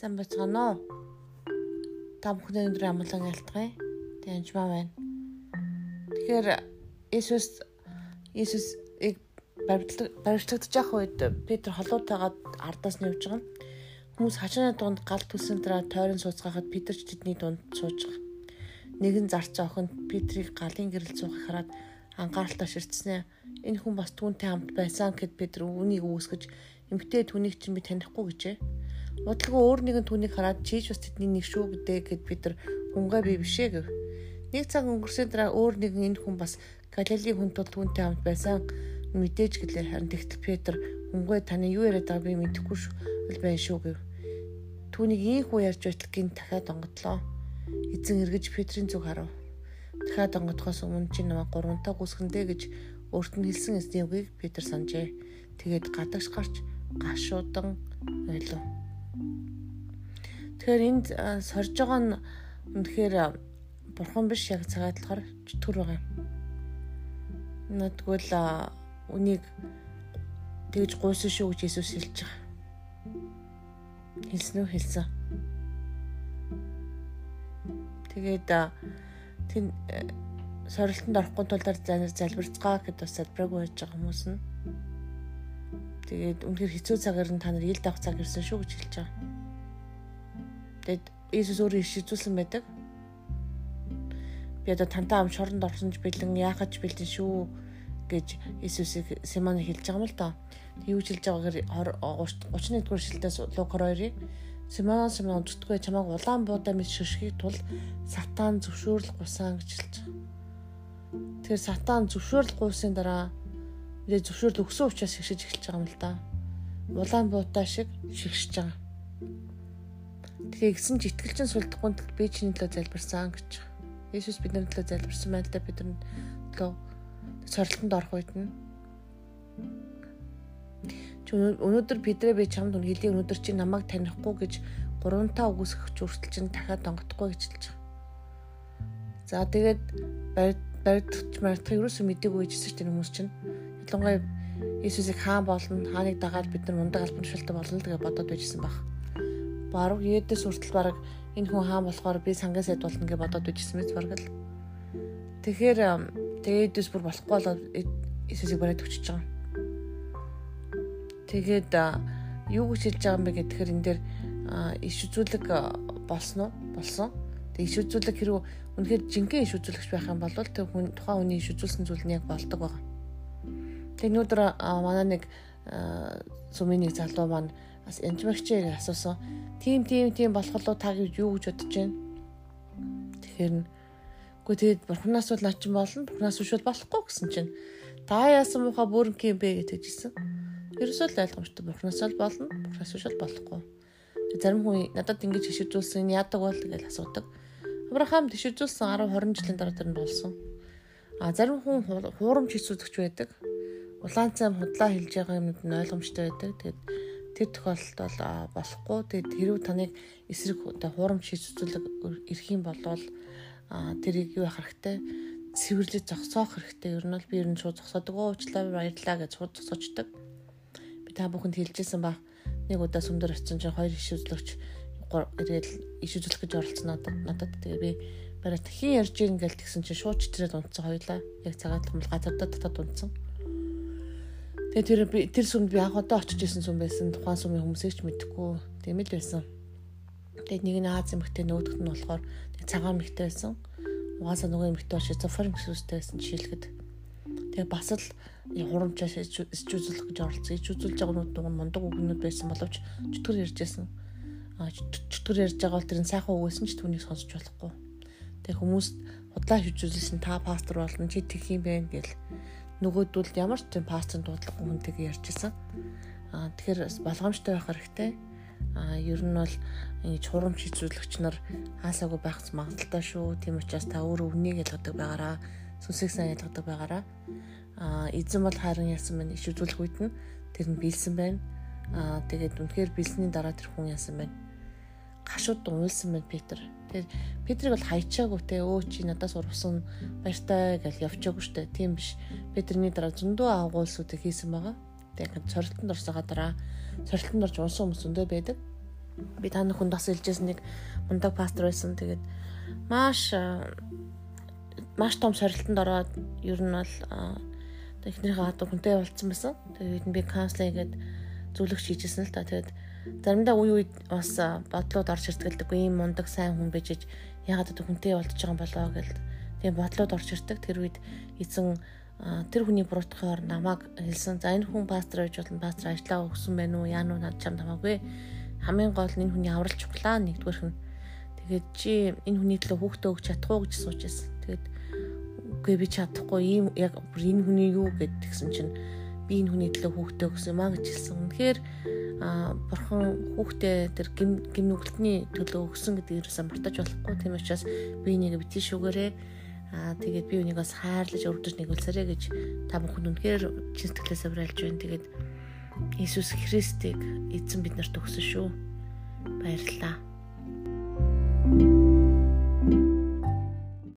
Сайн бацгаана уу? Та бүхний өндөр амгалан айлтгая. Тэг анжмаа байна. Тэгэхээр Иесус Иесусыг баримтлагдаж явах үед Петр холуутайгаа ардаас нь явж байгаа. Хүмүүс хашааны дунд гал түсэн дараа тойрон сууцгаахад Петр ч тэдний дунд сууж байгаа. Нэгэн зарц охин Петрийг галын гэрэл суугахыг хараад анхааралтай ширтснээ. Энэ хүн бас түүнтэй хамт байсан гэд Петр үүнийг үүсгэж эмгтээ түүнийг чинь би танихгүй гэжээ. Удалгүй өөр нэгэн түүнийг хараад чийж бас тэдний нэг шүү гэдэг гэд бид нар хүнгээ би бишээ гэв. Нэг цаг өнгөрсөн дараа өөр нэгэн энэ хүн бас Галилийн хүн тул түүнтэй хамт байсан мэдээж гэлээ харин тэгтэл Петр хүнгээ таны юу яриад байгааг би мэдэхгүй шүү байна шүү гэв. Түүнийг ийм хүү ярьж байтал гин дахиад онгодлоо. Эзэн эргэж Петрийн зүг харав. Дахиад онгодохоос өмнө чи намайг гурвантаа гүсгэндэ гэж өөрт нь хэлсэн эсний үгийг Петр санджээ. Тэгээд гадагш гарч гашуудан ойлов. Тэгэхээр энд сорж байгаа нь үнэхээр бурхан биш яг цагаат талаар чөтгөр байгаа юм. Надгүйл үнийг тэгж гуйсан шүү гэж Иесус хэлж байгаа. Хэлсэн үү хэлсэн. Тэгээд тэн сорилтонд орохгүй тулдаар залбирцгаа гэд бас залбираагүй байж байгаа хүмүүс нь. Тэгээд үнэхээр хэцүү цагаар нь та нар ил давх цаг ирсэн шүү гэж хэлж байгаа. Тэгээд Иесус өөрөө ишүүлсэн байдаг. Би одоо тантай ам шоронд орсон ч бэлэн яахаж бэлэн шүү гэж Иесусыг Симон хэлж байгаа юм л да. Тэг юу хэлж байгаагаар 31 дугаар шилдээс Лук 2-ыг Симон Симон зүтгөө чамайг улаан буудаа мэд шүшгийг тул сатан зөвшөөрөл гусан гэж хэлж байгаа. Тэгэхээр сатан зөвшөөрөл гуйсан дараа мэдээ зөвшөөрөл өгсөн учраас шигшиж эхэлж байгаа юм л да. Улаан буудаа шиг шигшиж байгаа. Тэгээ гисэн ч итгэлчин сулдахгүй тул би чиний төлөө залбирсан гэж. Иесус бидний төлөө залбирсан байна л да бидний төлөө сорилтонд орох үед нь. Өнөөдөр бидрээ би чамд хэлий өнөөдөр чи намайг танихгүй гэж гуравтаа үгүйсгэх хүртэл чинь дахиад донгодохгүй гэж хэлж байгаа. За тэгээд баригдах маргах ерөөсөө мэдээгүй гэжсэн чинь хүмүүс чинь ялангуяа Иесусыг хаан болно хааныг дагаад бид нар мундаг албан тушаалтай болно гэж бодоод байжсэн баг баруун Едээс хүртэл баг энэ хүн хаан болохоор би сангаас эд болно гэж бодоод байжсэн мэт баг л. Тэгэхээр тэгээд бүр болохгүй болоод Иесусыг бариад өчөж байгаа. Тэгээд юу гэж хэлж байгаа юм бэ гэхээр энэ дээр иш үзүүлэг болсон уу? Болсон. Тэгээд иш үзүүлэг хэрэг үнэхээр жинхэнэ иш үзүүлэгч байх юм бол тэр хүн тухайн хүний иш үзүүлсэн зүйл нь яг болдог байгаа. Тэгээд өнөөдөр манай нэг сумын нэг залуу маань бас энжмэгчээр асуусан. Тим тим тим болох уу та гэж юу гэж бодож байна? Тэгэхээр үгүй тэгээд бурхнаас бол наа чин болно. Бурхнаас бол болохгүй гэсэн чинь та яасан муха бүрэн юм бэ гэж хэлсэн. Ерөөсөө л ойлгомжтой бурхнаас л болно. Бурхнаас бол болохгүй. Зарим хүн надад ингэж хишижүүлсэн яадаг бол гэж асуудаг. Авраам тишижүүлсэн 10 20 жилийн дараа тэр нь болсон. А зарим хүн хуурамч хийсүүдэгч байдаг. Улаан цайм худлаа хэлж байгаа юмд нь ойлгомжтой байдаг. Тэгээд тэр тохиолдолд бол болохгүй. Тэгээд хэрв таныг эсрэг хуурамч шийдвэрлэг ирэх юм бол тэрийг юу хэрэгтэй? Цэвэрлэж зогсоох хэрэгтэй. Ер нь бол би ер нь шууд зогсоодог. Уучлаа баярлаа гэж шууд зогсоочдөг. Би та бүхэнд хэлжсэн баг. Нэг удаа сүмдөр очсон чинь хоёр иш үзлэгч ирээд иш үзлэх гэж оролцсон надад. Тэгээ би бариад хин ярьж ийн гэл тэгсэн чинь шууд читрээд унтсан хоёлаа. Яг цагаат хэмэл газардаа татаад унтсан. Тэгээ тэр би тэр сүмд би анх удаа очиж исэн сүм байсан. Тухайн сүмийн хүмүүсийг ч мэдэхгүй. Тийм л байсан. Тэгээд нэг нь Аз эмэгтэй нөгөөх нь болохоор цагаан эмэгтэй байсан. Угаасаа нөгөө эмэгтэй бол шизофрен гэсүүстэй байсан жишээлхэд. Тэгээ бас л хурамчаас ич үзүүлэх гэж оролцсон. Ич үзүүлж байгаа нүд дугуй мундаг үгнүүд байсан боловч чөтгөр ярьжсэн. А чөтгөр ярьж байгаа бол тэр нь сайхан үгээсэн ч түүнийг сонсож болохгүй. Тэгээ хүмүүс худлаа хөвжүүлсэн та пастор болно чи тэх юм бэ гэл нөгөөдөл ямар ч тийм пасторын дуудлагагүй хүнтэйгээ ярьжсэн. Аа тэгэхээр болгоомжтой байх хэрэгтэй. Аа ер нь бол ингэж хурамч хизүүлэгч нар хаасаагүй байх магадaltaй шүү. Тийм учраас та өөрөө үнийг ялгадаг байгаараа сүнсийг сайн ялгадаг байгаараа. Аа эзэн бол харин яасан байна иш үзүүлэх үед нь тэр нь биелсэн байна. Аа тэгээд үнэхээр биелсний дараа тэр хүн яасан байна. Гашууд уйлсан байна Петр Тэгээд Петрийг бол хайчаагүй те өө чи надаас урвсан баяртай гэж явчаагүй штэ. Тийм биш. Петрний дараа зөндөө агуулсуудыг хийсэн байгаа. Тэгээд сорилтонд орсогаа дараа сорилтонд орж унсан хүмүүс зөндөө байдаг. би та бүхэнд бас хэлжсэн нэг мундаг пастор байсан. Тэгээд маш маш том сорилтонд ороод ер нь бол эхнэрийнхээ хатуу хүнтэй болцсон байсан. Тэгээд би каунслинг гээд зөвлөгч хийжсэн л та. Тэгээд заримдаа үе үед бас бодлоод орж ирдэг ийм мундаг сайн хүн байж ягаад одоо хүнтэй болдож байгаа юм болоо гэл тийм бодлоод орж ирдэг. Тэр үед эзэн тэр хүний буруутахаар намайг хэлсэн. За энэ хүн пастор байж болно. Пастор ажиллаа өгсөн байх уу? Яа нү над чам тамаагүй. Хамгийн гол нь энэ хүний аврал чухлаа нэгдүгээрх нь. Тэгээд чи энэ хүний төлөө хүүхдээ өгч чадах уу гэж сууж байсан. Тэгээд үгүй би чадахгүй ийм яг энэ хүний юу гэдгсэн чинь би энэ хүний төлөө хүүхдээ өгсөн маа гэж хэлсэн. Үнэхээр а бурхан хүүхдээ тэр гим гимнүгэлтний төлөө өгсөн гэдгийг юусан мартаж болохгүй тийм учраас би энийг битгий шүгээрээ Аа тэгээд би үнийг бас хайрлаж өргөдөж нэгүүлсэрэ гэж та бүхэн үнэхээр чин сэтгэлээс авралж байна. Тэгээд Иесус Христийг эзэн биднэрт өгсөн шүү. Баярлалаа.